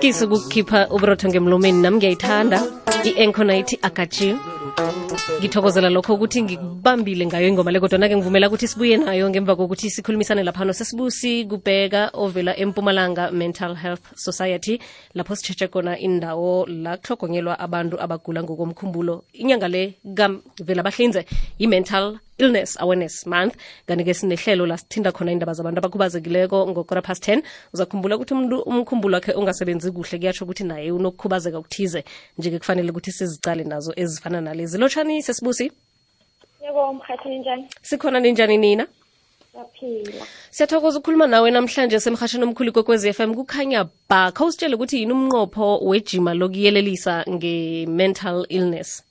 kisi ukukhipha uburotho ngemlomeni nami ngiyayithanda i-enconite agajiwe ngithokozela lokho ukuthi ngikubambile ngayo ingoma le kodwana-ke ngivumela ukuthi sibuye nayo ngemva kokuthi sikhulumisane laphano sesibusi kubheka ovela empumalanga mental health society lapho sitshetshe khona indawo la kuhlogonyelwa abantu abagula ngokomkhumbulo. Inyanga le kavela bahlinze i-mental illness awareness month. Kanti-ke sinehlelo la sithinda khona indaba zabantu abakhubazekileko ngokora past 10 uzakhumbula ukuthi umuntu umkhumbulo wakhe ungasebenzi kuhle kuyatsho ukuthi naye unokukhubazeka okuthize. Nje-ke kufanele ukuthi sizicale nazo ezifana nalezi. Lotshani sesibusi? Yebo mkhathi njani? Sikhona ninjani nina? Saphila. Siyathokoza ukukhuluma nawe namhlanje semhatshini omkhulu kwekwez f m. Kukhanya ba khawusitshele ukuthi yini umnqopho wejima lokuyelelisa nge-mental illness?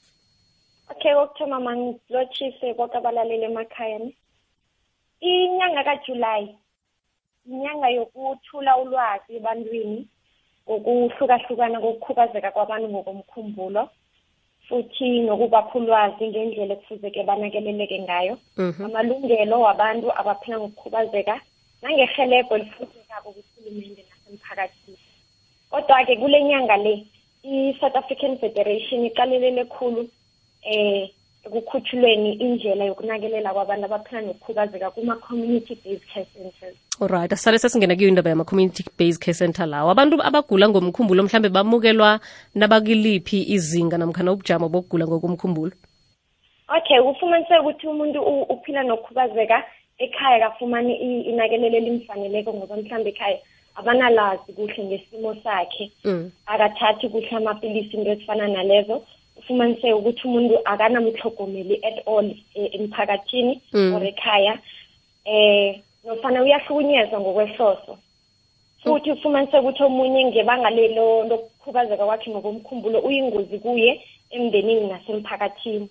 Okay kokuthoma mangilotshise koke abalaleli emakhaya ni. Inyanga kajulayi inyanga yokuthula ulwazi ebantwini ngokuhlukahlukana kokukhubazeka kwabantu ngokomkhumbulo futhi nokubapha ulwazi ngendlela ekufuzeke banakeleleke ngayo. Amalungelo wabantu abaphila ngokukhubazeka nangerhelebho elifuzekako kuhulumende nasemphakathini. Kodwa-ke kule nyanga le i-south african federation iqalelele khulu eh ekukhutshulweni indlela yokunakelela kwabantu abaphila nokukhubazeka kuma-community based care centers. Alright asale sesingena kuyo indaba yama-community based care center lawo. Abantu abagula ngomkhumbulo mhlambe bamukelwa nabakiliphi izinga namkhana ubujamo bokugula ngokomkhumbulo? Okay ufumaniseka ukuthi umuntu u- uphila nokukhubazeka ekhaya kafumani i- inakelelo elimfaneleko ngoba mhlawumbe ekhaya abanalazi kuhle ngesimo sakhe. Mm. akathathi kuhle amapilisi into ezifana nalezo. Ufumaniseke ukuthi umuntu akanamhlogomeli at all eh, emphakathini Mm. or ekhaya. Eh nofana uyahlukunyezwa ngokwehloso. Futhi ufumaniseke ukuthi omunye ngebanga lelo lokukhubazeka kwakhe ngokomkhumbulo uyingozi kuye emndenini nasemphakathini.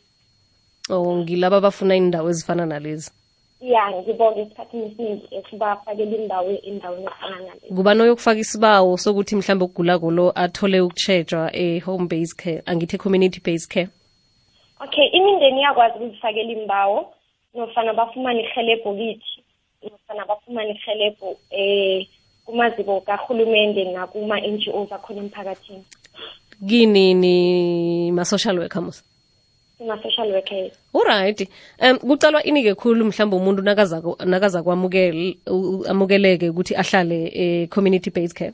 Oh ngilaba abafuna indawo ezifana nalezi? Ya ngibonge esikhathini esiningi esibafakela indawo endaweni efana nale. Kubani oyokufaka isibawo sokuthi mhlambe ukugulako lo athole ukutshejwa e-home based care? Angithi community based care. Okay imindeni iyakwazi ukuzifakela imbawo nofana bafumane ihelebho kithi nofana bafumane ihelebho eh kumaziko kahulumende nakuma-NGOs akhona emphakathini. Kini ni ma-social worker musa? Sima-social workers alright um kucalwa ini-ke khulu mhlawumbe umuntu nakaza nakaza kwamukele u- amukeleke ukuthi ahlale e-community based care?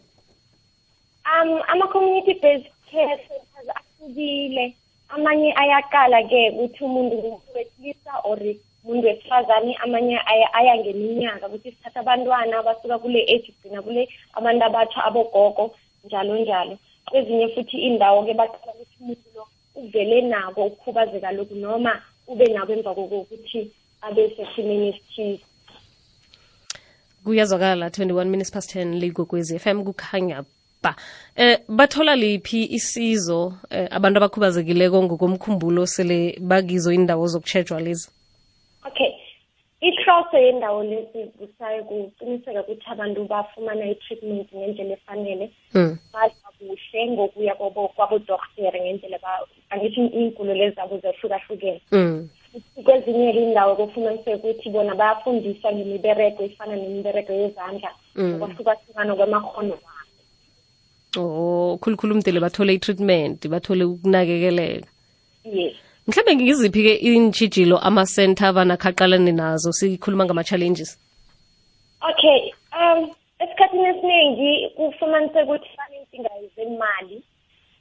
Um ama-community based care centers ahlukile. Amanye ayaqala-ke ukuthi umuntu ngumuntu wesilisa or umuntu wesifazane amanye aya, aya ngeminyaka ukuthi sithatha abantwana abasuka kule age kugcina kule abantu abatsha abogogo njalo njalo. Kwezinye futhi indawo-ke baqala ukuthi umuntu lo uvele nako ukukhubazeka lokhu noma ube nako emva kokuthi abe sesimeni esithize. Kuyazwakala 21 minutes past 10 ligogwezi FM kukhanya ba. Eh bathola liphi isizo eh, abantu abakhubazekileko ngokomkhumbulo sele bakizo indawo zokutshejwa lezi ihloso yendawo lezi kusaye kuqiniseka ukuthi abantu bafumana i-treatment ngendlela efanele mm. badla kuhle ngokuya kwabo- kwabodoktere ngendlela ba- angithi iy'ngulo lezi zabo zehlukahlukene mm. kwezinye indawo kufumaniseka ukuthi bona bayafundiswa ngemibereko efana nemibereko yezandla Mm. ngokwahlukahlukana kwamakhono wabo oh khulukhulu mdele bathole i-treatment bathole ukunakekeleka yes mhlawumbe ngiziphi-ke iintshijilo ama-center abanakaqalane nazo sikhuluma ngama-challenges? Okay um esikhathini esiningi kufumaniseka ukuthi banenkinga zemali.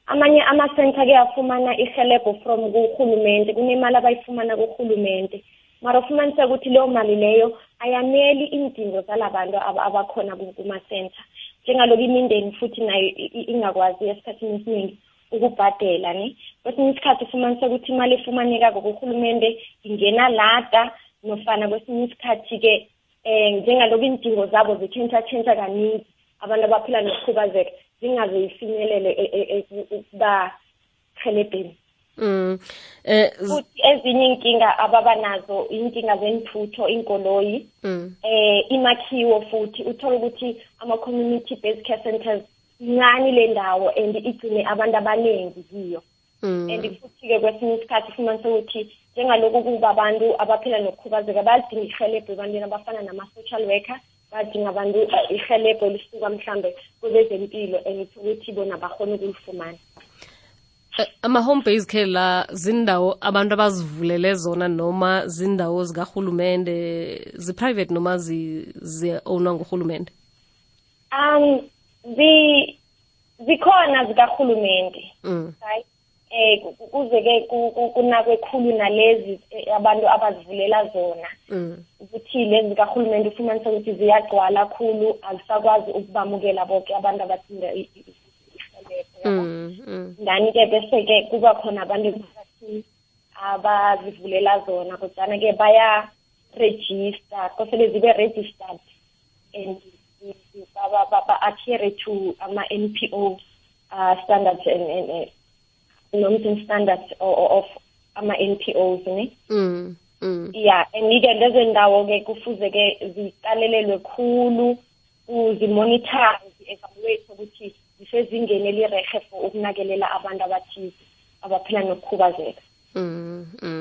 Amanye ama-center ke afumana ihelebho from kuhulumente kunemali abayifumana kuhulumente mara ufumaniseka ukuthi leyo mali leyo ayaneli iindingo zalabantu aba- abakhona ku- kuma-center njengaloku imindeni futhi nayo ingakwazi esikhathini esiningi ukubhadela ne? Kwesinye isikhathi ufumaniseka ukuthi imali efumanekako kuhulumente ingena lada nofana kwesinye isikhathi-ke eh njengaloku iindingo zabo zitshentsha-tshentsha kaningi abantu abaphila nokukhubazeka zingaze ifinyelele e- e- e- ukubahelebheni mm. eh, futhi ezinye iinkinga ababa nazo iinkinga zenthutho iinkoloyi mm. eh imakhiwo futhi uthola ukuthi ama-community based care centers incane le ndawo and igcine abantu abaningi kiyo. And futhi-ke kwesinye isikhathi ufumanise ukuthi njengaloku kuba abantu abaphila nokukhubazeka bayalidinga ihelebho ebantwini abafana nama-social worker badinga abantu uh, ihelebho lisuka mhlambe kwezempilo and ukuthi bona bakhona ukulifumana. Eh, ama-home base care la zindawo abantu abazivulele zona noma zindawo zikahulumende zi-private noma zi- zi-ownwa nguhulumende um zi zikhona zikahulumende mm. right? Eh ku- kuze-ke ku- ku- kunakwe khulu nalezi eh, abantu abazivulela zona Mm. ukuthi lezi zikahulumende ufumanise ukuthi ziyagcwala khulu azisakwazi ukubamukela bonke abantu abadinga i- i- i- ihelebho yabo. Mm. Mm. ndani-ke bese-ke kuba khona abantu emphakathini abazivulela zona kodwana-ke baya-register kosele zibe registered and ba- ba- ba- ba-adhere to ama-n p o uh, standards and, and, and nomthing standards o- o- of ama-n p os ne Mm. Mm. ya and-ke lezo ndawo-ke kufuze-ke ziqalelelwe khulu zimonithare zi-evaluate ukuthi zisezingeni elirehe for ukunakelela abantu abathize abaphila nokukhubazeka Mm, mm.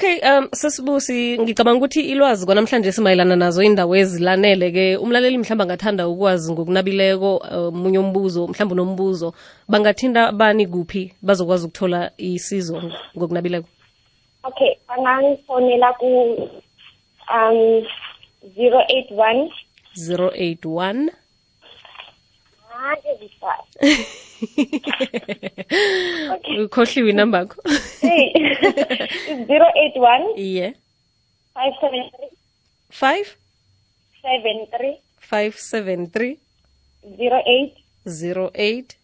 Okay um sesibusi ngicabanga ukuthi ilwazi kwanamhlanje simayelana nazo indawo ezilanele-ke umlaleli mhlawumbe angathanda ukwazi ngokunabileko uh, munye umbuzo mhlawumbe nombuzo bangathinda bani kuphi bazokwazi ukuthola isizo ngokunabileko? Okay bangangifonela ku um zero eight one. 081 ake zifaka ukhohliwe inamba yakho zero eight one ye five seven three. Five? Seven three. Five seven three. Zero eight. Zero eight.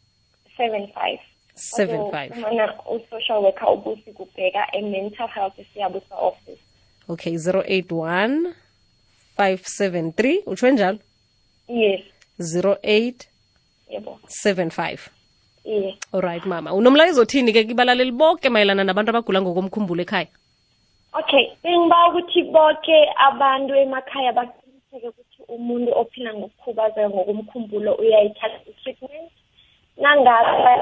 Seven five. Seven five. mana usocial worker ubusi kubheka e-mental health siyabusa office okay zero eight one five seven three. Utsho njalo? Yes. Zero eight yebo. seven five. Yes alright mama. Unomlayezo othini-ke kibalaleli bonke mayelana nabantu abagula ngokomkhumbulo ekhaya? Okay bengiba ukuthi bonke abantu emakhaya baqiniseke ukuthi umuntu ophila ngokukhubazeka ngokomkhumbulo uyayithatha i-treatment. Nangabe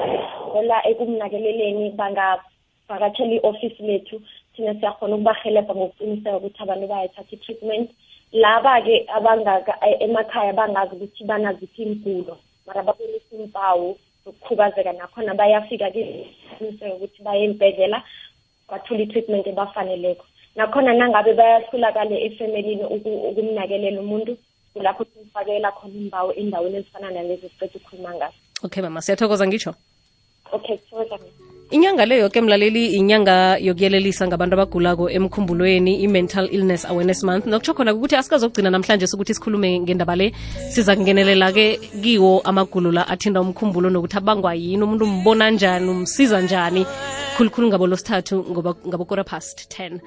la ekumnakeleleni bangavakatshela i-ofisi lethu thina siyakhona ukubahelebha ngokuqiniseka ukuthi abantu bayayithatha i-treatment. Laba-ke abangaka e- emakhaya bangazi ukuthi banaziphi imigulo mara babonisa impawu. Zokukhubazeka nakhona bayafika kiqiniseka ukuthi baye embhedlela bathola i-treatment ebafaneleko. Nakhona nangabe bayahlulakale efemelini uku- ukumnakelela umuntu kulapho simfakela khona imbawo endaweni ezifana nalezi siqeda ukukhuluma ngazo. Okay mama siyathokoza ngitsho? Okay thokoza inyanga le yoke mlaleli inyanga yokuyelelisa ngabantu abagulako emkhumbulweni i-mental illness awareness month. Nokutsho khona ukuthi asikazokugcina namhlanje sokuthi sikhulume ngendaba le siza kungenelela-ke kiwo amagulo la athinda umkhumbulo nokuthi abangwa yini umuntu umbona njani umsiza njani. Khulukhulu ngabo losithathu ngabokora past 10